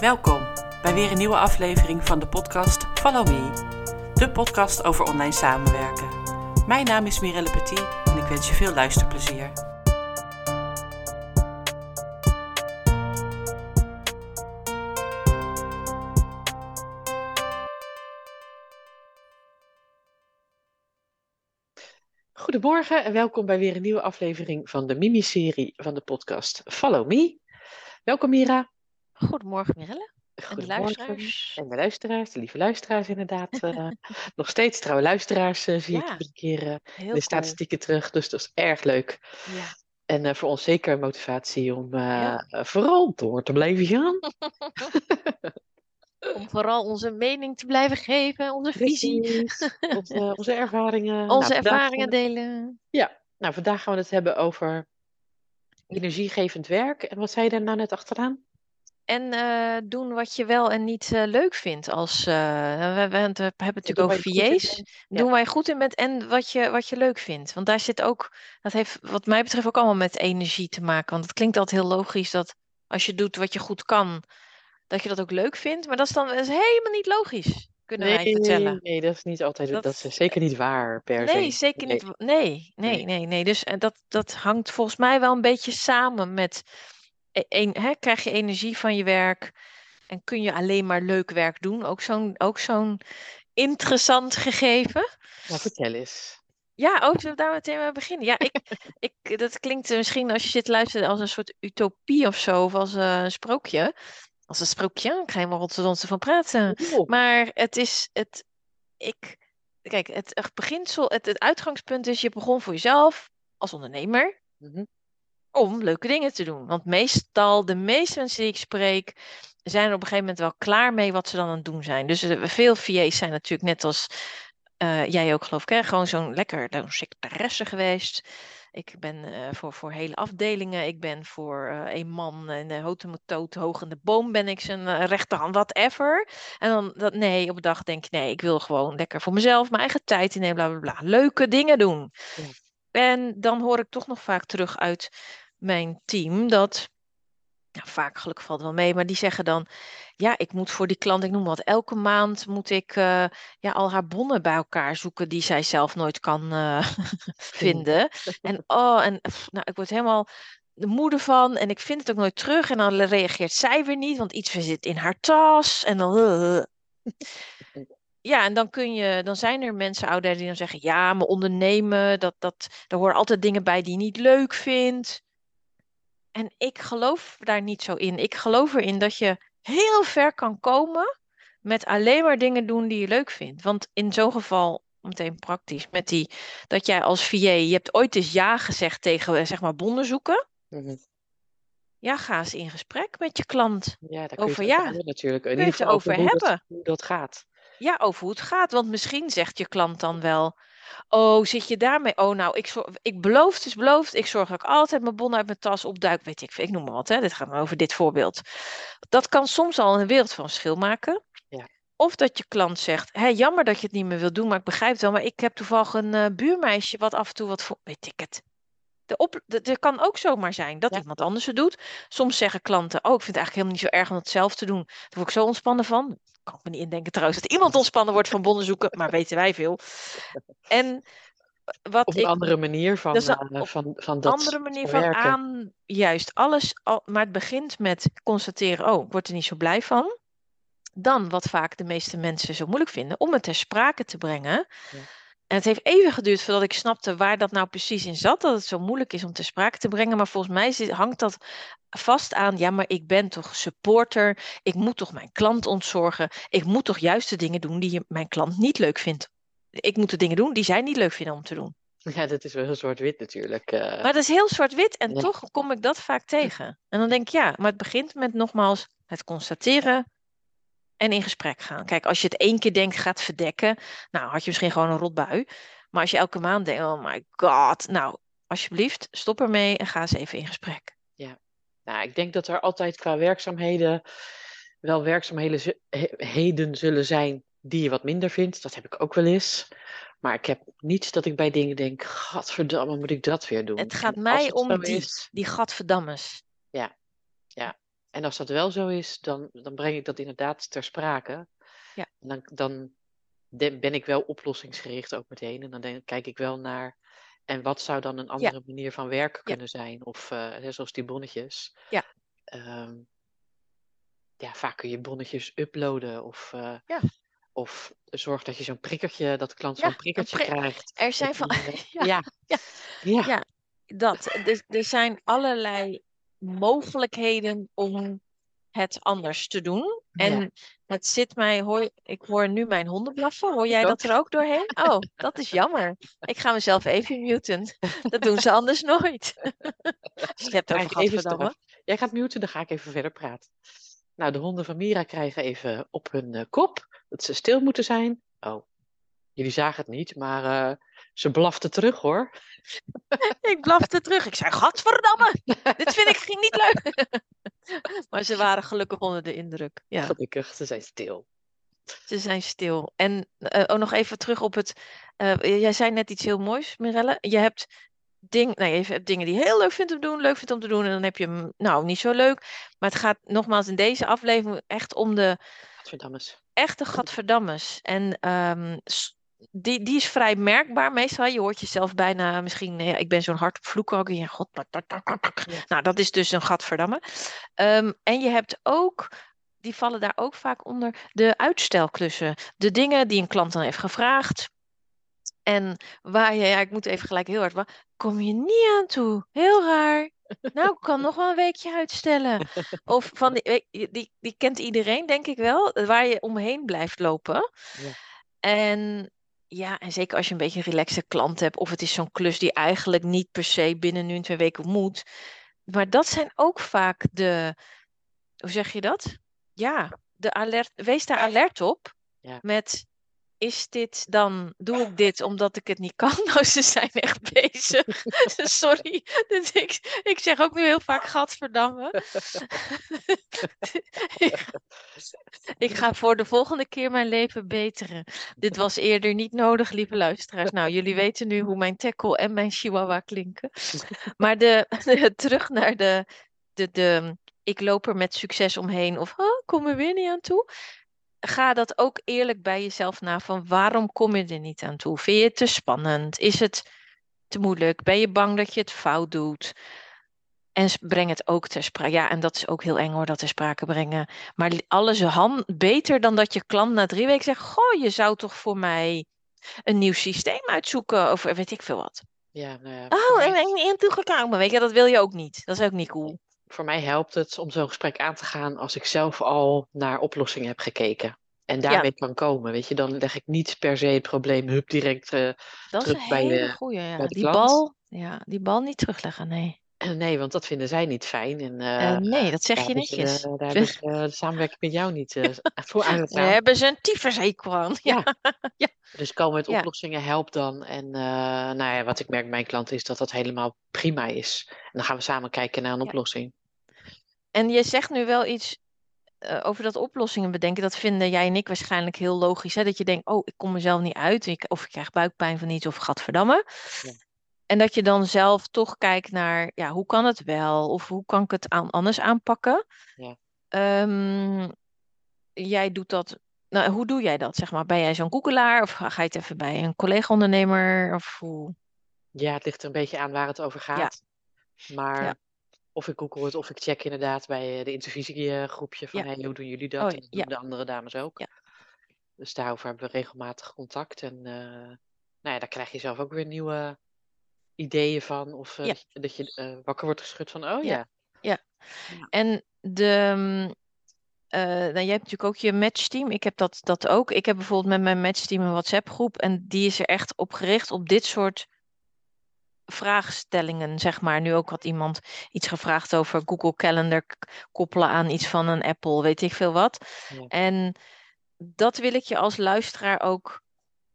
Welkom bij weer een nieuwe aflevering van de podcast Follow Me, de podcast over online samenwerken. Mijn naam is Mirelle Petit en ik wens je veel luisterplezier. Goedemorgen en welkom bij weer een nieuwe aflevering van de Mimi-serie van de podcast Follow Me. Welkom Mira. Goedemorgen Mirelle. En de luisteraars. En de luisteraars, de lieve luisteraars inderdaad. eh, nog steeds trouwe luisteraars eh, zie ik Ja, iedere keer Heel de cool. statistieken terug, dus dat is erg leuk. Ja. En voor ons zeker een motivatie om Ja. vooral door te blijven gaan. Om vooral onze mening te blijven geven, onze visie. Onze, onze ervaringen. onze Nou, gaan ervaringen we- delen. Ja, nou vandaag gaan we het hebben over energiegevend werk. En wat zei je daar nou net achteraan? En eh, doen wat je wel en niet eh, leuk vindt. Als, eh, we, we, hebben het natuurlijk over VA's. Ja. Doen je goed in bent en wat je, wat je leuk vindt. Want daar zit ook, dat heeft wat mij betreft ook allemaal met energie te maken. Want het klinkt altijd heel logisch dat als je doet wat je goed kan, dat je dat ook leuk vindt. Maar dat is dan dat is helemaal niet logisch, kunnen wij vertellen. nee, dat is niet altijd, dat, Dat- is zeker niet waar per Nee, se. zeker Nee. niet. wa- Nee, nee, Nee. nee, nee. Dus dat, dat hangt volgens mij wel een beetje samen met. E- een, hè, krijg je energie van je werk en kun je alleen maar leuk werk doen? Ook zo'n ook zo'n interessant gegeven. Nou, vertel eens. Ja, oh, zullen we daar meteen mee beginnen? Ja, ik, ik, dat klinkt eh, misschien als je zit te luisteren als een soort utopie of zo, of als eh, een sprookje. Als een sprookje, ik ga helemaal Rotterdamse van praten. Maar het is het. Ik. Kijk, het, het beginsel, het, het uitgangspunt is: je begon voor jezelf als ondernemer mhm. Om leuke dingen te doen. Want meestal, de meeste mensen die ik spreek, zijn er op een gegeven moment wel klaar mee wat ze dan aan het doen zijn. Dus eh, veel VA's zijn natuurlijk net als eh, jij ook, geloof ik, hè? gewoon zo'n lekker zo'n secretaresse geweest. Ik ben eh, voor, voor hele afdelingen. Ik ben voor een man in de hotemotoot hoog in de boom ben ik zijn rechterhand, whatever. En dan, dat, nee, op een dag denk ik, nee, ik wil gewoon lekker voor mezelf mijn eigen tijd innemen, bla bla bla. Leuke dingen doen. Ja. En dan hoor ik toch nog vaak terug uit mijn team dat, nou, vaak gelukkig valt wel mee, maar die zeggen dan, ja, ik moet voor die klant, ik noem wat, elke maand moet ik eh, ja, al haar bonnen bij elkaar zoeken die zij zelf nooit kan eh, vinden. En oh, en nou, ik word helemaal de moeder van en ik vind het ook nooit terug en dan reageert zij weer niet, want iets zit in haar tas en dan... Ja, en dan kun je, dan zijn er mensen out there die dan zeggen, ja, maar ondernemen, dat, dat, daar horen altijd dingen bij die je niet leuk vindt. En ik geloof daar niet zo in. Ik geloof erin dat je heel ver kan komen met alleen maar dingen doen die je leuk vindt. Want in zo'n geval, meteen praktisch, met die, dat jij als VA, je hebt ooit eens ja gezegd tegen, zeg maar, bonden zoeken. Ja, ga eens in gesprek met je klant. Ja, daar kun je Over ja, hebben natuurlijk. In ieder geval over dat, hebben. hoe dat gaat. Ja, over hoe het gaat. Want misschien zegt je klant dan wel: Oh, zit je daarmee? Oh, nou, ik, zor- ik beloof, het is beloofd. Ik zorg dat ik altijd mijn bon uit mijn tas opduik. Weet ik, veel, ik noem maar wat. Hè. Dit gaat maar over dit voorbeeld. Dat kan soms al een wereld van verschil maken. Ja. Of dat je klant zegt: Hé, jammer dat je het niet meer wilt doen, maar ik begrijp het wel. Maar ik heb toevallig een eh, buurmeisje wat af en toe wat voor. Weet ik het. De op, de, er kan ook zomaar zijn dat Ja. iemand anders het doet. Soms zeggen klanten: Oh, ik vind het eigenlijk helemaal niet zo erg om het zelf te doen. Daar word ik zo ontspannen van. Kan ik me niet indenken trouwens dat iemand ontspannen wordt van bonnen zoeken, maar weten wij veel. En wat Op een ik andere manier van, is een eh, van, van dat andere manier van van werken. aan, juist alles, al, maar het begint met constateren, oh, ik word er niet zo blij van. Dan, wat vaak de meeste mensen zo moeilijk vinden, om het ter sprake te brengen. Ja. En het heeft even geduurd voordat ik snapte waar dat nou precies in zat, dat het zo moeilijk is om ter sprake te brengen. Maar volgens mij zit- hangt dat vast aan, ja, maar ik ben toch supporter, ik moet toch mijn klant ontzorgen, ik moet toch juist de dingen doen die mijn klant niet leuk vindt. Ik moet de dingen doen die zij niet leuk vinden om te doen. Ja, dat is wel heel zwart-wit natuurlijk. eh. Maar dat is heel zwart-wit en Ja. toch kom ik dat vaak tegen. En dan denk ik, ja, maar het begint met nogmaals het constateren en in gesprek gaan. Kijk, als je het één keer denkt, gaat verdekken, nou had je misschien gewoon een rotbui. Maar als je elke maand denkt, oh my god, nou, alsjeblieft, stop ermee en ga eens even in gesprek. Nou, ik denk dat er altijd qua werkzaamheden wel werkzaamheden zu- he- heden zullen zijn die je wat minder vindt. Dat heb ik ook wel eens. Maar ik heb niet dat ik bij dingen denk, gadverdamme, moet ik dat weer doen? Het gaat mij het om die, is, die gadverdammes. ja, ja. En als dat wel zo is, dan, dan breng ik dat inderdaad ter sprake. Ja. En dan, dan ben ik wel oplossingsgericht ook meteen. En dan denk, kijk ik wel naar. En wat zou dan een andere manier van werken Ja. kunnen zijn? Of hè, zoals die bonnetjes. Ja. Ehm, ja, vaak kun je bonnetjes uploaden. Of, eh, Ja. of zorg dat je zo'n prikkertje, dat de klant zo'n prikkertje prik- krijgt. Er zijn van. Ja, ja. ja. Ja. Ja. dat. Er, er zijn allerlei mogelijkheden om het anders te doen. En Ja. het zit mij, hoor, ik hoor nu mijn honden blaffen. Hoor jij ook. dat er ook doorheen? Oh, dat is jammer. Ik ga mezelf even muten. Dat doen ze anders nooit. Je hebt gadverdamme. straf. Jij gaat muten, dan ga ik even verder praten. Nou, de honden van Mira krijgen even op hun eh, kop dat ze stil moeten zijn. Oh, jullie zagen het niet, maar eh, ze blafte terug hoor. Ik blafte terug. Ik zei, gadverdamme, dit vind ik niet leuk. Maar ze waren gelukkig onder de indruk. Ja. Gelukkig, ze zijn stil. Ze zijn stil. En eh oh, nog even terug op het. eh, jij zei net iets heel moois, Mirelle. Je hebt, ding, nee, je hebt dingen die je heel leuk vindt om te doen, leuk vindt om te doen. En dan heb je hem, nou, niet zo leuk. Maar het gaat nogmaals in deze aflevering echt om de Gadverdammes. echte gadverdammes. En ehm, die, die is vrij merkbaar meestal. Je hoort jezelf bijna misschien, ja, ik ben zo'n hard op vloeken ook. Ja, god, tak, tak, tak, tak, tak. Ja. Nou, dat is dus een gadverdamme. Ehm, en je hebt ook, die vallen daar ook vaak onder, de uitstelklussen. De dingen die een klant dan heeft gevraagd. En waar je, ja, ik moet even gelijk heel hard, kom je niet aan toe? Heel raar. Nou, ik kan nog wel een weekje uitstellen. Of van die, die, die kent iedereen, denk ik wel, waar je omheen blijft lopen. Ja. En ja, en zeker als je een beetje een relaxe klant hebt, of het is zo'n klus die eigenlijk niet per se binnen nu en twee weken moet. Maar dat zijn ook vaak de, hoe zeg je dat? Ja, de alert, wees daar alert op Ja. met is dit dan, doe ik dit omdat ik het niet kan? Nou, ze zijn echt bezig. Sorry. Dus ik, ik zeg ook nu heel vaak gadverdamme. ik, ik ga voor de volgende keer mijn leven beteren. Dit was eerder niet nodig, lieve luisteraars. Nou, jullie weten nu hoe mijn tackle en mijn chihuahua klinken. Maar de, terug naar de, de, de, ik loop er met succes omheen of oh, kom er weer niet aan toe ga dat ook eerlijk bij jezelf na van waarom kom je er niet aan toe? Vind je het te spannend? Is het te moeilijk? Ben je bang dat je het fout doet? En breng het ook ter sprake. Ja, en dat is ook heel eng hoor, dat ter sprake brengen. Maar alles hand beter dan dat je klant na drie weken zegt: Goh, je zou toch voor mij een nieuw systeem uitzoeken of weet ik veel wat. Ja, nou ja, Oh, en niet aan toegekomen. Weet je, dat wil je ook niet. Dat is ook niet cool. Voor mij helpt het om zo'n gesprek aan te gaan als ik zelf al naar oplossingen heb gekeken. En daarmee kan komen, weet je. Dan leg ik niet per se het probleem hup direct eh, Dat is terug een bij, hele goeie. Ja. bij de Die klant. bal, ja, die bal niet terugleggen, nee. Nee, want dat vinden zij niet fijn. En Eh, eh, nee, dat zeg je ze, netjes. daar eh, de samenwerking met jou niet eh, voor Daar aangegaan. hebben ze een tyfushekel aan. Ja. Ja. Dus komen met Ja. oplossingen helpt dan. En eh, nou ja, wat ik merk bij mijn klanten is dat dat helemaal prima is. En dan gaan we samen kijken naar een Ja. oplossing. En je zegt nu wel iets eh, over dat oplossingen bedenken. Dat vinden jij en ik waarschijnlijk heel logisch. Hè? Dat je denkt, oh, ik kom mezelf niet uit. Ik, of ik krijg buikpijn van iets of gadverdamme. Ja. En dat je dan zelf toch kijkt naar, ja, hoe kan het wel? Of hoe kan ik het aan, anders aanpakken? Ja. Ehm, jij doet dat. Nou, hoe doe jij dat? Zeg maar, ben jij zo'n googelaar of ga ga je het even bij een collega-ondernemer? Of hoe? Ja, het ligt er een beetje aan waar het over gaat. Maar Ja. Of ik google het of ik check inderdaad bij eh, de intervisiegroepje van Ja. hey, hoe doen jullie dat? Oh, en dat doen de andere dames ook. Ja. Dus daarover hebben we regelmatig contact. En eh, nou ja, daar krijg je zelf ook weer nieuwe ideeën van. Of eh, dat je, wakker wordt geschud van, oh Ja. ja. En de, nou, jij hebt natuurlijk ook je matchteam. Ik heb dat, dat ook. Ik heb bijvoorbeeld met mijn matchteam een WhatsApp-groep. En die is er echt op gericht op dit soort vraagstellingen, zeg maar. Nu ook had iemand iets gevraagd over Google Calendar koppelen aan iets van een Apple, weet ik veel wat. Ja. En dat wil ik je als luisteraar ook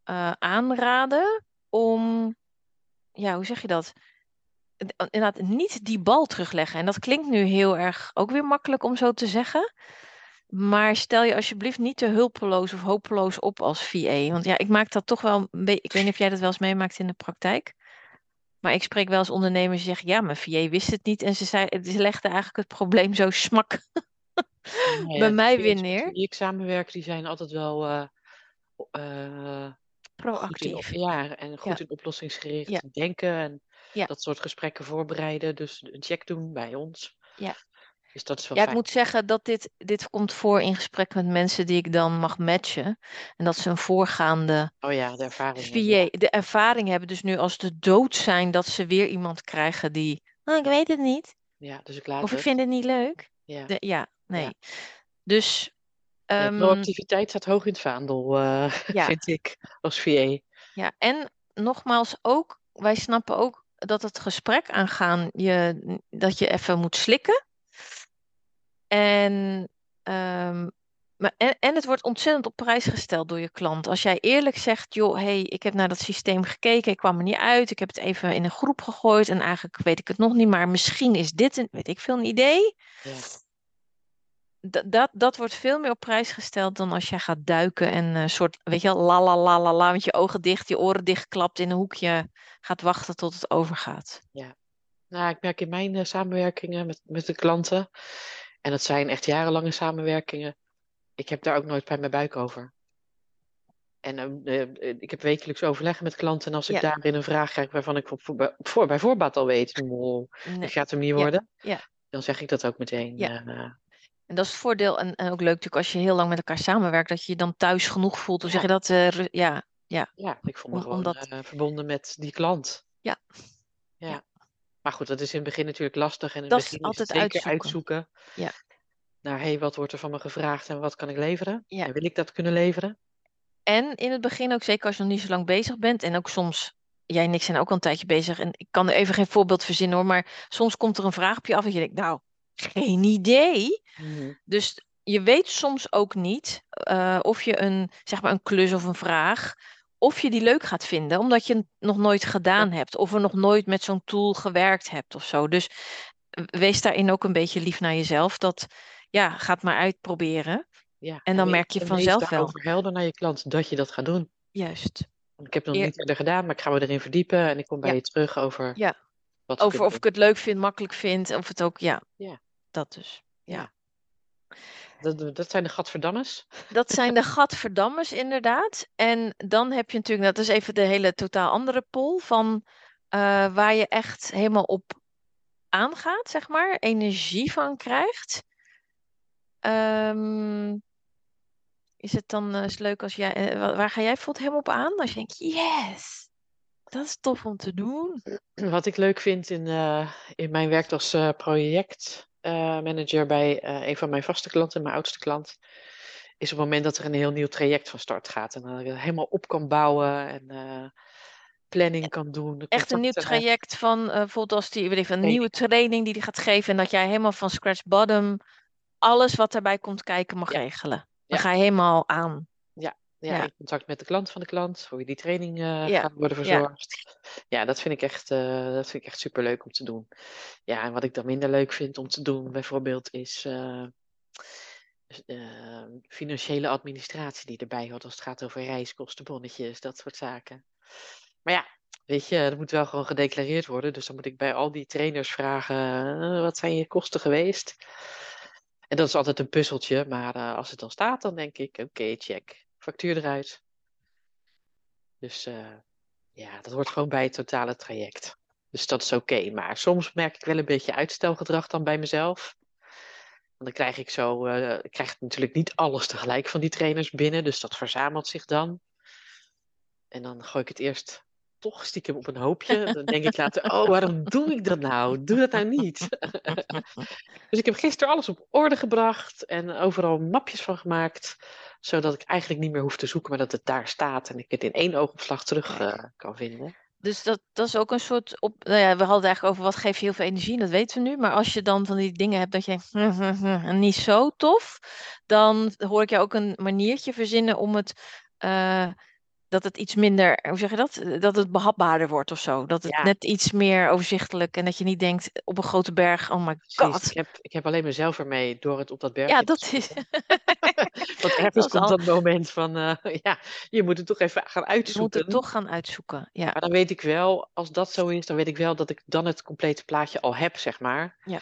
eh, aanraden om, ja, hoe zeg je dat? Het- Inderdaad, niet die bal terugleggen. En dat klinkt nu heel erg ook weer makkelijk om zo te zeggen. Maar stel je alsjeblieft niet te hulpeloos of hopeloos op als VA. Want ja, ik maak dat toch wel een beetje. Ik weet niet of jij dat wel eens meemaakt in de praktijk. Maar ik spreek wel eens ondernemers die zeggen: ja, mijn VA wist het niet. En ze, zei, ze legden eigenlijk het probleem zo smak Nou ja, bij mij weer neer. wie ik samenwerk, die zijn altijd wel eh, eh, in, Proactief. ja, en goed Ja, in oplossingsgericht ja, denken en dat soort gesprekken voorbereiden. Dus een check doen bij ons. ja. Dus dat is wel Ja, ik moet zeggen dat dit, dit komt voor in gesprek met mensen die ik dan mag matchen. En dat ze een voorgaande Oh ja, de ervaring hebben. Ja, VA, de ervaring hebben. Dus nu als de dood zijn, dat ze weer iemand krijgen die, "Oh, ik weet het niet. ja dus ik laat Of ik het. vind het niet leuk. Ja, De, ja, ja. nee. Dus Nee, ehm, proactiviteit staat hoog in het vaandel, eh, ja, vind ik, als VA. ja. En nogmaals ook, wij snappen ook dat het gesprek aangaan, je, dat je even moet slikken. En, ehm, maar, en, en het wordt ontzettend op prijs gesteld door je klant. Als jij eerlijk zegt, joh, hey, ik heb naar dat systeem gekeken, ik kwam er niet uit, ik heb het even in een groep gegooid en eigenlijk weet ik het nog niet, maar misschien is dit een, weet ik veel, een idee. Ja, dat, dat wordt veel meer op prijs gesteld dan als jij gaat duiken en een soort, weet je wel, la la la la la, met je ogen dicht, je oren dichtklapt in een hoekje, gaat wachten tot het overgaat. ja. Nou, ik merk in mijn eh, samenwerkingen met, met de klanten, en dat zijn echt jarenlange samenwerkingen, ik heb daar ook nooit bij mijn buik over. En eh, eh, ik heb wekelijks overleggen met klanten. En als ik Ja, daarin een vraag krijg waarvan ik voor, voor, bij voorbaat al weet, "Mol, dit nee, gaat hem niet worden, ja, dan zeg ik dat ook meteen. ja. eh, En dat is het voordeel en, en ook leuk natuurlijk als je heel lang met elkaar samenwerkt, dat je je dan thuis genoeg voelt. Hoe zeg ja, je dat? Eh, ja, ja, ja, ik voel me om, gewoon omdat, eh, verbonden met die klant. ja, Ja. Maar goed, dat is in het begin natuurlijk lastig. En in Dat is begin is altijd zeker uitzoeken. uitzoeken Ja, naar, hé, hey, wat wordt er van me gevraagd en wat kan ik leveren? ja. En wil ik dat kunnen leveren? En in het begin ook, zeker als je nog niet zo lang bezig bent. En ook soms, jij en ik zijn ook al een tijdje bezig. En ik kan er even geen voorbeeld verzinnen hoor. Maar soms komt er een vraag op je af en je denkt, nou, geen idee. Mhm. Dus je weet soms ook niet eh, of je een, zeg maar een klus of een vraag, of je die leuk gaat vinden, omdat je het nog nooit gedaan hebt. Of er nog nooit met zo'n tool gewerkt hebt of zo. Dus wees daarin ook een beetje lief naar jezelf. Dat, ja, ga het maar uitproberen. ja. En dan merk je vanzelf wel. helder naar je klant dat je dat gaat doen. Juist. Ik heb het nog Eer, niet eerder gedaan, maar ik ga me erin verdiepen en ik kom bij ja, je terug over ja. wat Over of ik het leuk vind, makkelijk vind, of het ook, ja, Ja, dat dus. Ja. Dat, dat zijn de gadverdammers. Dat zijn de gadverdammers inderdaad. En dan heb je natuurlijk, dat is even de hele totaal andere pol van eh, waar je echt helemaal op aangaat, zeg maar, energie van krijgt. Ehm, is het dan eh, is leuk als jij, eh, wa- waar ga jij bijvoorbeeld helemaal op aan? Als je denkt, yes, dat is tof om te doen. Wat ik leuk vind in, eh, in mijn werk als eh, projectmanager bij eh, een van mijn vaste klanten, mijn oudste klant, is op het moment dat er een heel nieuw traject van start gaat. En dat ik het helemaal op kan bouwen en eh, planning kan doen, Echt een nieuw traject van, eh bijvoorbeeld als die, weet ik, een Nee, nieuwe training die die gaat geven en dat jij helemaal van scratch bottom alles wat daarbij komt kijken mag ja, regelen. ja, Dan ga je helemaal aan. Ja, in contact met de klant van de klant, voor wie die training ja, gaat worden verzorgd. Ja, dat vind ik echt, eh, dat vind ik echt superleuk om te doen. Ja, en wat ik dan minder leuk vind om te doen, bijvoorbeeld, is eh, financiële administratie die erbij hoort als het gaat over reiskosten, bonnetjes, dat soort zaken. Maar ja, weet je, dat moet wel gewoon gedeclareerd worden. Dus dan moet ik bij al die trainers vragen, wat zijn je kosten geweest? En dat is altijd een puzzeltje, maar als het dan staat, dan denk ik, oké, check. Factuur eruit. Dus eh, ja, dat hoort gewoon bij het totale traject. Dus dat is oké. Maar soms merk ik wel een beetje uitstelgedrag dan bij mezelf. Want dan krijg ik zo, eh, ik krijg natuurlijk niet alles tegelijk van die trainers binnen, dus dat verzamelt zich dan. En dan gooi ik het eerst toch stiekem op een hoopje. Dan denk ik later, oh, waarom doe ik dat nou? Doe dat nou niet. dus ik heb gisteren alles op orde gebracht en overal mapjes van gemaakt, zodat ik eigenlijk niet meer hoef te zoeken, maar dat het daar staat en ik het in één oogopslag terug eh, kan vinden. Dus dat, dat is ook een soort op. Nou ja, we hadden het eigenlijk over wat geeft je heel veel energie, dat weten we nu. Maar als je dan van die dingen hebt dat je denkt, niet zo tof, dan hoor ik jou ook een maniertje verzinnen om het. eh, dat het iets minder, hoe zeg je dat? Dat het behapbaarder wordt of zo. Dat het Ja, net iets meer overzichtelijk en dat je niet denkt op een grote berg, oh my precies. Ik god. heb, ik heb alleen mezelf ermee door het op dat Ja, bergje te dat is. Want ergens dat is komt al. dat moment van, eh, ja, je moet het toch even gaan Je moet het uitzoeken. toch gaan uitzoeken. Ja, Maar dan weet ik wel, als dat zo is, dan weet ik wel dat ik dan het complete plaatje al heb, zeg maar. ja.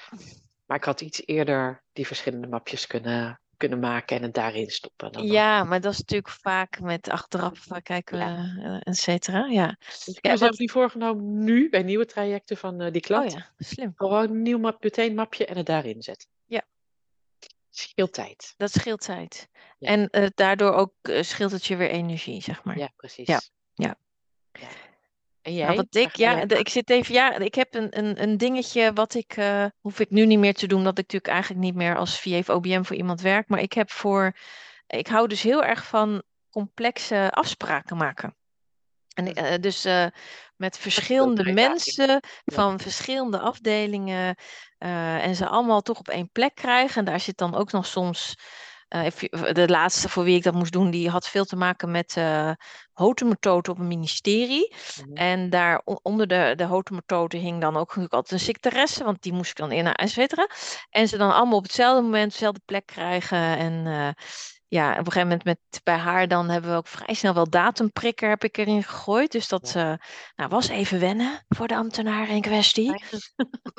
Maar ik had iets eerder die verschillende mapjes kunnen, kunnen maken en het daarin stoppen. Dan Ja, maar dat is natuurlijk vaak met achteraf kijken Ja. eh, et cetera. Ja. Dus ik heb Ja, wat- nu voorgenomen, nu bij nieuwe trajecten van eh, die Oh klant, ja, slim. gewoon een nieuw map, meteen mapje en het daarin zetten. Ja. Scheelt tijd. Dat scheelt tijd. Ja. En eh, daardoor ook scheelt het je weer energie, zeg maar. Ja, precies. Ja, ja. Ja. En jij? Nou, wat ik, ja, de- ik zit even, ja, ik heb een, een, een dingetje wat ik, eh, hoef ik nu niet meer te doen, dat ik natuurlijk eigenlijk niet meer als VA of OBM voor iemand werk, maar ik heb voor, ik hou dus heel erg van complexe afspraken maken. En ik- eh, dus eh, met verschillende mensen van verschillende afdelingen en ze allemaal toch op één plek krijgen. En daar zit dan ook nog soms, eh, even- de laatste voor wie ik dat moest doen, die had veel te maken met eh hotemethode op een ministerie. Mhm. En daar onder de, de hing dan ook natuurlijk altijd een secretaresse, want die moest ik dan in, et cetera. En ze dan allemaal op hetzelfde moment, dezelfde plek krijgen. En eh, ja, op een gegeven moment met, bij haar dan hebben we ook vrij snel wel datumprikker heb ik erin gegooid. Dus dat eh, nou, was even wennen voor de ambtenaar in kwestie.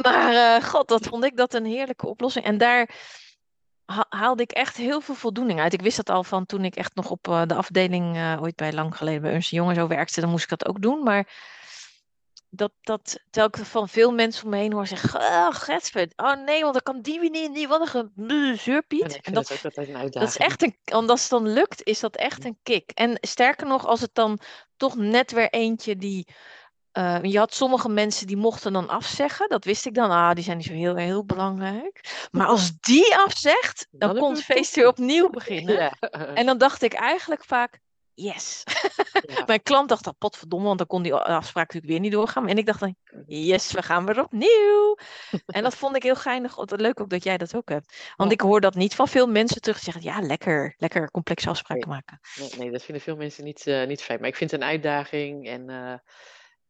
Maar eh, god, dat vond ik dat een heerlijke oplossing. En daar haalde ik echt heel veel voldoening uit. Ik wist dat al van toen ik echt nog op eh, de afdeling eh, ooit bij lang geleden bij Ernst Jong en zo werkte. Dan moest ik dat ook doen. Maar dat, dat, terwijl ik van veel mensen om me heen hoor zeggen, oh, Getsford, oh nee, want dan kan die weer niet, niet wat een zeurpiet. En dat, het altijd een dat is echt een, want als het dan lukt, is dat echt een kick. En sterker nog, als het dan toch net weer eentje die. Eh, je had sommige mensen die mochten dan afzeggen. Dat wist ik dan. Ah, die zijn niet zo heel, heel belangrijk. Maar als die afzegt, dan, kon het feest weer opnieuw beginnen. Ja. En dan dacht ik eigenlijk vaak, yes. Ja. Mijn klant dacht dan, potverdomme, want dan kon die afspraak natuurlijk weer niet doorgaan. En ik dacht dan, yes, we gaan weer opnieuw. En dat vond ik heel geinig. Leuk ook dat jij dat ook hebt. Want Ja. ik hoor dat niet van veel mensen terug zeggen, ja, lekker, lekker complexe afspraken maken. Nee, nee, dat vinden veel mensen niet, eh, niet fijn. Maar ik vind het een uitdaging. En eh,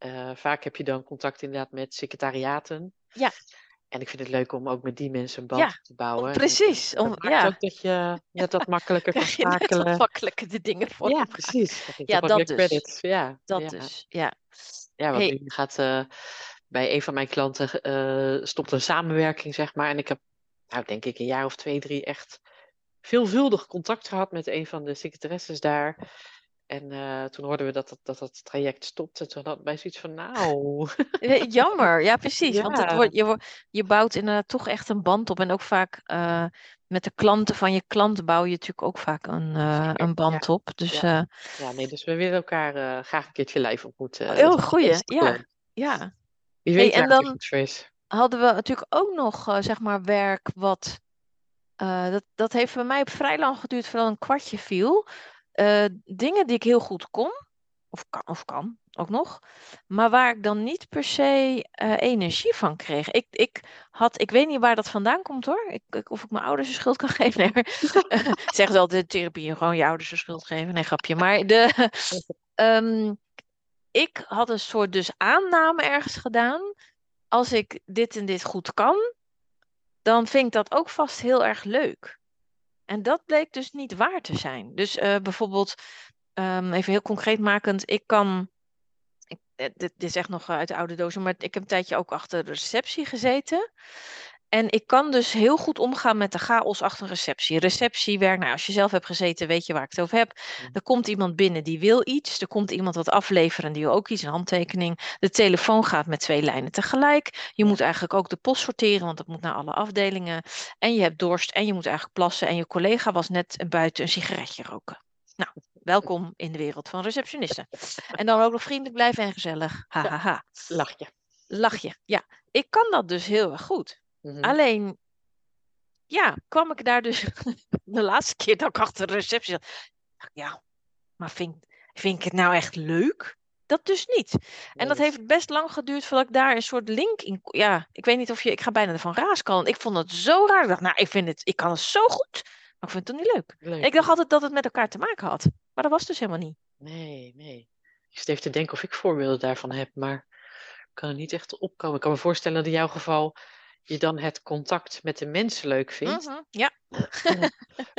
eh, vaak heb je dan contact inderdaad met secretariaten. Ja. En ik vind het leuk om ook met die mensen een band Ja, te bouwen. En precies, Dat, om- maakt ja. ook dat je net wat makkelijker kan je net schakelen. makkelijker de dingen voor Ja, precies. Dat Ja, dat dus. Ja, Dat ja. dus, ja. Ja, want Hey. nu gaat eh, bij een van mijn klanten eh, stopt een samenwerking, zeg maar. En ik heb, nou denk ik, een jaar of twee, drie echt veelvuldig contact gehad met een van de secretaresses daar. En eh, toen hoorden we dat dat, dat dat traject stopte. Toen had wij zoiets van, nou... Jammer, ja precies. Want het wordt, je, je bouwt inderdaad toch echt een band op. En ook vaak eh, met de klanten van je klant bouw je natuurlijk ook vaak een, eh, een band op. Dus Ja. Ja, nee, dus we willen elkaar graag een keertje live ontmoeten. heel Dat is goeie, ja. ja. Wie Hey, weet en dan- hadden we natuurlijk ook nog, zeg maar, werk wat. dat, dat heeft bij mij op vrij lang geduurd voordat een kwartje viel. Eh, dingen die ik heel goed kon, of kan, of kan ook nog, maar waar ik dan niet per se eh, energie van kreeg. Ik, ik had, ik weet niet waar dat vandaan komt hoor. Ik, ik- of ik mijn ouders de schuld kan geven. Nee, maar, zeggen ze altijd therapie, gewoon je ouders de schuld geven. Nee, grapje. Maar de, ehm, ik had een soort dus aanname ergens gedaan. Als ik dit en dit goed kan, dan vind ik dat ook vast heel erg leuk. En dat bleek dus niet waar te zijn. Dus eh, bijvoorbeeld, ehm, even heel concreet makend, ik kan. Ik, eh, dit, dit is echt nog uit de oude dozen, maar ik heb een tijdje ook achter de receptie gezeten. En ik kan dus heel goed omgaan met de chaos achter een receptie. Receptiewerk, nou, als je zelf hebt gezeten, weet je waar ik het over heb. Mhm. Er komt iemand binnen die wil iets. Er komt iemand wat afleveren die wil ook iets, een handtekening. De telefoon gaat met twee lijnen tegelijk. Je moet eigenlijk ook de post sorteren, want dat moet naar alle afdelingen. En je hebt dorst en je moet eigenlijk plassen. En je collega was net buiten een sigaretje roken. Nou, welkom in de wereld van receptionisten. En dan ook nog vriendelijk blijven en gezellig. Ha, ha, ha. Lach je. Lach je. Ja, ik kan dat dus heel erg goed. Mhm. Alleen, ja, kwam ik daar dus de laatste keer dat ik achter de receptie zat. Ja, maar vind, vind ik het nou echt leuk? Dat dus niet. En dat heeft best lang geduurd voordat ik daar een soort link in. Ja, ik weet niet of je. Ik ga bijna ervan raaskallen. Ik vond het zo raar. Ik dacht, nou, ik vind het. Ik kan het zo goed. Maar ik vind het toch niet leuk. Leuk. Ik dacht altijd dat het met elkaar te maken had. Maar dat was dus helemaal niet. Nee, nee. Ik zit even te denken of ik voorbeelden daarvan heb, maar ik kan er niet echt opkomen. Ik kan me voorstellen dat in jouw geval je dan het contact met de mensen leuk vindt, Mhm, Ja,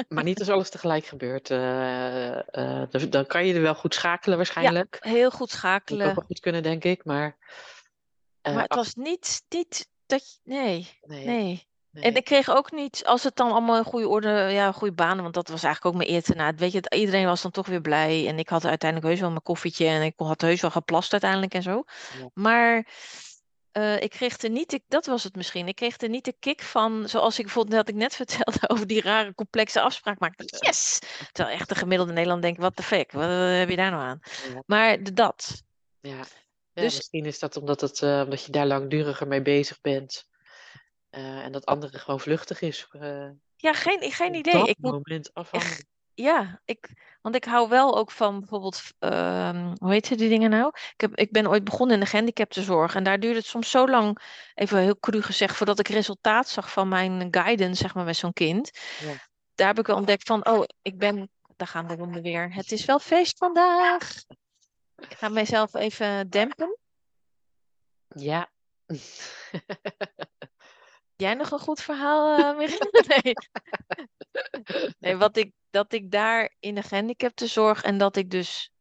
maar niet als alles tegelijk gebeurt. Eh, eh, dan- dan kan je er wel goed schakelen waarschijnlijk. heel goed Dat moet ook schakelen. wel goed kunnen, denk ik, maar... eh, Maar het was niet, niet dat je. Nee, nee. nee. En ik kreeg ook niet, als het dan allemaal in goede orde, ja, goede banen, want dat was eigenlijk ook mijn eerste Weet je, iedereen was dan toch weer blij. En ik had uiteindelijk heus wel mijn koffietje en ik had heus wel geplast uiteindelijk en zo. Ja. Maar eh, ik kreeg er niet, de, dat was het misschien, ik kreeg er niet de kick van, zoals ik bijvoorbeeld dat ik net vertelde over die rare complexe afspraak maakte. Yes! Terwijl echt de gemiddelde Nederlander denkt, what the fuck, wat eh, heb je daar nou aan? Ja. Maar de- dat, Ja. Ja, Dus- misschien is dat omdat, het, eh, omdat je daar langduriger mee bezig bent. eh, en dat andere gewoon vluchtig is. eh, ja, geen, geen idee. dat Ik moet moment afhandelen. Ja, ik, want ik hou wel ook van bijvoorbeeld, ehm, hoe heet die dingen nou? Ik, heb, ik ben ooit begonnen in de gehandicaptenzorg en daar duurde het soms zo lang, even heel cru gezegd, voordat ik resultaat zag van mijn guidance, zeg maar, met zo'n kind. Ja. Daar heb ik wel ontdekt van, oh, ik ben, daar gaan de ronden weer. Het is wel feest vandaag. Ik ga mezelf even dempen. Ja. Jij nog een goed verhaal, Michiel? Nee. Nee, wat ik, dat ik daar in de gehandicaptenzorg en dat ik dus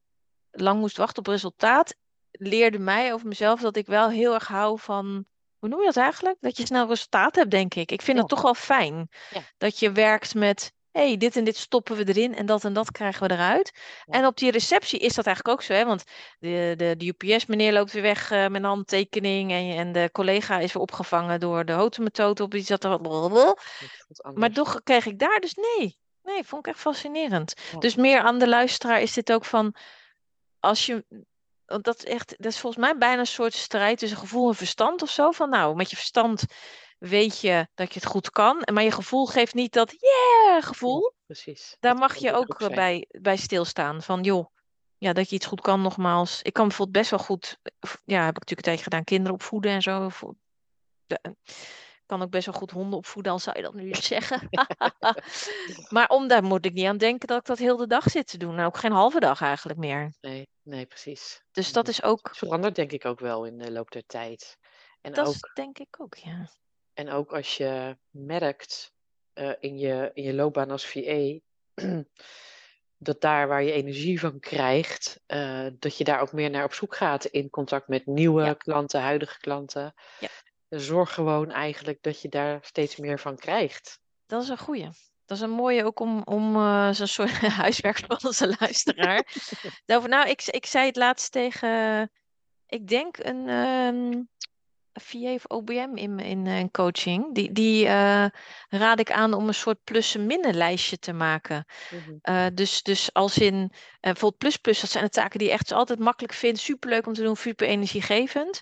lang moest wachten op resultaat, leerde mij over mezelf dat ik wel heel erg hou van, hoe noem je dat eigenlijk? Dat je snel resultaat hebt, denk ik. Ik vind Ja. het toch wel fijn Ja. dat je werkt met, hey, dit en dit stoppen we erin en dat en dat krijgen we eruit. Ja. En op die receptie is dat eigenlijk ook zo, hè? Want de, de, de UPS-meneer loopt weer weg eh, met een handtekening en, en de collega is weer opgevangen door de hotemethode op die zat er wat. Maar toch kreeg ik daar dus nee. Nee, vond ik echt fascinerend. Ja. Dus meer aan de luisteraar is dit ook van, als je, want dat is echt, dat is volgens mij bijna een soort strijd tussen gevoel en verstand of zo. Van nou, met je verstand weet je dat je het goed kan, maar je gevoel geeft niet dat yeah gevoel. Precies. Daar Dat mag je ook eh, bij, bij stilstaan. Van joh, ja, dat je iets goed kan nogmaals. Ik kan bijvoorbeeld best wel goed, ja, heb ik natuurlijk een tijdje gedaan, kinderen opvoeden en zo. Ik kan ook best wel goed honden opvoeden, al zou je dat nu zeggen. maar om daar moet ik niet aan denken dat ik dat heel de dag zit te doen. En ook geen halve dag eigenlijk meer. Nee, nee, precies. Dus dat is ook, Het verandert denk ik ook wel in de loop der tijd. En, dat ook, denk ik ook, ja. En ook als je merkt eh, in, je, in je loopbaan als VA, dat daar waar je energie van krijgt, eh, dat je daar ook meer naar op zoek gaat in contact met nieuwe Ja. klanten, huidige klanten. Ja. Zorg gewoon eigenlijk dat je daar steeds meer van krijgt. Dat is een goeie. Dat is een mooie ook om, om eh, zo'n soort huiswerk voor onze luisteraar. Daarover, nou, ik, ik zei het laatst tegen, ik denk een ehm VA of OBM in, in, eh, in coaching. Die, die eh, raad ik aan om een soort plus-en-minnen lijstje te maken. Mhm. Eh, dus, dus als in eh, bijvoorbeeld plus plus, dat zijn de taken die je echt altijd makkelijk vindt, superleuk om te doen, super energiegevend.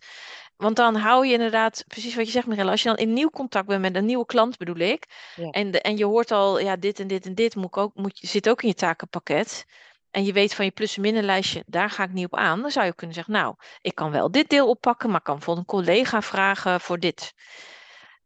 Want dan hou je inderdaad, precies wat je zegt, Mirella, als je dan in nieuw contact bent met een nieuwe klant, bedoel ik, Ja. en, de, en je hoort al, ja, dit en dit en dit moet ik ook, moet, je- zit ook in je takenpakket. En je weet van je plus- en minnenlijstje, daar ga ik niet op aan. Dan zou je kunnen zeggen, nou, ik kan wel dit deel oppakken, maar ik kan bijvoorbeeld een collega vragen voor dit.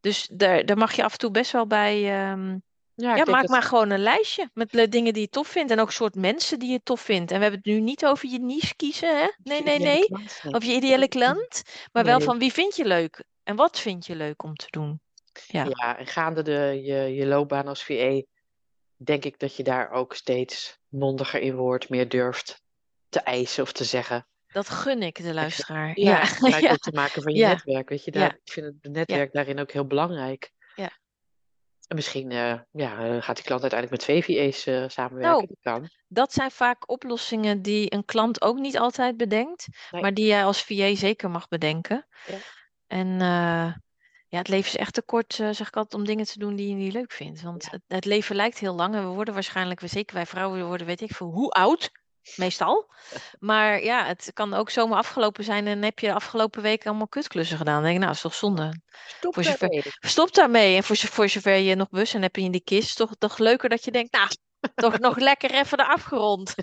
Dus daar, daar mag je af en toe best wel bij, ehm, Ja, maak maar gewoon een lijstje met dingen die je tof vindt. En ook soort mensen die je tof vindt. En we hebben het nu niet over je niche kiezen, hè? Nee, nee, nee. klant, nee. Of je ideale klant. Maar wel van wie vind je leuk? En wat vind je leuk om te doen? Ja. Ja, en gaande de, je, je loopbaan als VA, denk ik dat je daar ook steeds mondiger in wordt, meer durft te eisen of te zeggen. Dat gun ik de luisteraar. Ja, Ja, ook te maken van je Ja. netwerk. Weet je, daar, ik vind het netwerk daarin ook heel belangrijk. Ja. En misschien eh, ja, gaat die klant uiteindelijk met twee VA's eh, samenwerken. Nou, Dat kan. Dat zijn vaak oplossingen die een klant ook niet altijd bedenkt. Nee. Maar die jij als VA zeker mag bedenken. Ja. En eh, ja, het leven is echt te kort, eh, zeg ik altijd, om dingen te doen die je niet leuk vindt. Want Ja. het, het leven lijkt heel lang en we worden waarschijnlijk, we- zeker wij vrouwen worden, weet ik veel, hoe oud? Meestal. Maar ja, het kan ook zomaar afgelopen zijn en heb je de afgelopen weken allemaal kutklussen gedaan. Dan denk ik, nou, is toch zonde. Stop voor zover- daarmee. Stop daarmee. En voor, zo- voor zover je nog bussen hebt in die kist, is toch, toch leuker dat je denkt, nou, toch nog lekker even de afgerond.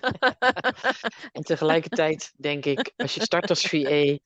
En tegelijkertijd denk ik, als je start als VA,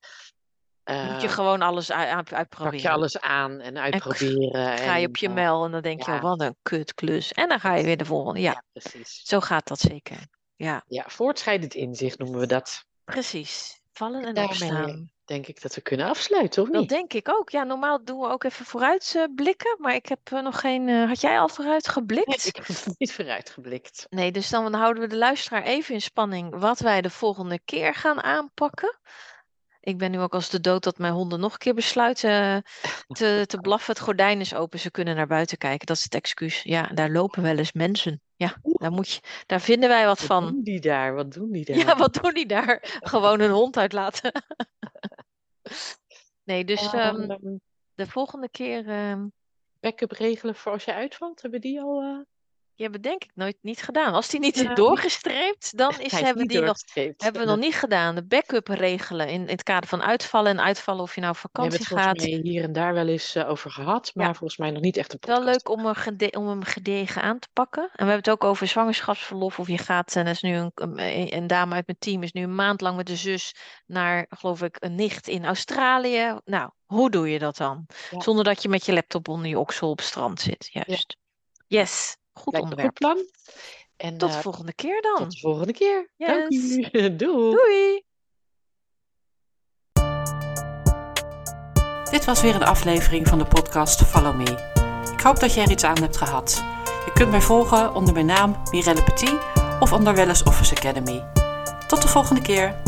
Moet je eh, gewoon alles u- uit- pak uitproberen. je alles aan en uitproberen. Ga je en, op je eh, mel en dan denk je, ja. wat een kutklus. En dan ga je weer de volgende. Ja, ja, precies. zo gaat dat zeker. Ja, Ja, voortschrijdend inzicht noemen we dat. precies. Vallen en opstaan. Denk ik dat we kunnen afsluiten, of Dat niet? denk ik ook. Ja, normaal doen we ook even vooruit eh, blikken. Maar ik heb nog geen... had jij al vooruit geblikt? Nee, ik heb niet vooruitgeblikt. Nee, dus dan houden we de luisteraar even in spanning wat wij de volgende keer gaan aanpakken. Ik ben nu ook als de dood dat mijn honden nog een keer besluiten te, te blaffen. Het gordijn is open, ze kunnen naar buiten kijken. Dat is het excuus. Ja, daar lopen wel eens mensen. Ja, daar, moet je, daar vinden wij wat, Wat van. doen die daar? Wat doen die daar? Ja, wat doen die daar? Gewoon een hond uitlaten. Nee, dus ehm, Ehm, de volgende keer. ehm, backup regelen voor als je uitvalt, hebben die al... eh die hebben denk ik nooit niet gedaan. Als die niet Ja, is doorgestreept, dan is, hebben die nog. Hebben we nog niet gedaan. De backup regelen in, in het kader van uitvallen. En uitvallen of je nou op We hebben vakantie het volgens gaat. mij hier en daar wel eens eh, over gehad, maar Ja. volgens mij nog niet echt een Wel podcast. leuk om, een gede- om hem gedegen aan te pakken. En we hebben het ook over zwangerschapsverlof. Of je gaat, en er is nu een, een, een dame uit mijn team, is nu een maand lang met de zus naar, geloof ik, een nicht in Australië. Nou, hoe doe je dat dan? Ja. Zonder dat je met je laptop onder je oksel op het strand zit. Juist. Yes, goed Lijkt onderwerp. goed plan. En Tot eh, de volgende keer dan. tot de volgende keer. Dank Yes. u. Doei. Doei! Dit was weer een aflevering van de podcast Follow Me. Ik hoop dat jij er iets aan hebt gehad. Je kunt mij volgen onder mijn naam Mirelle Petit of onder Wellness Office Academy. Tot de volgende keer.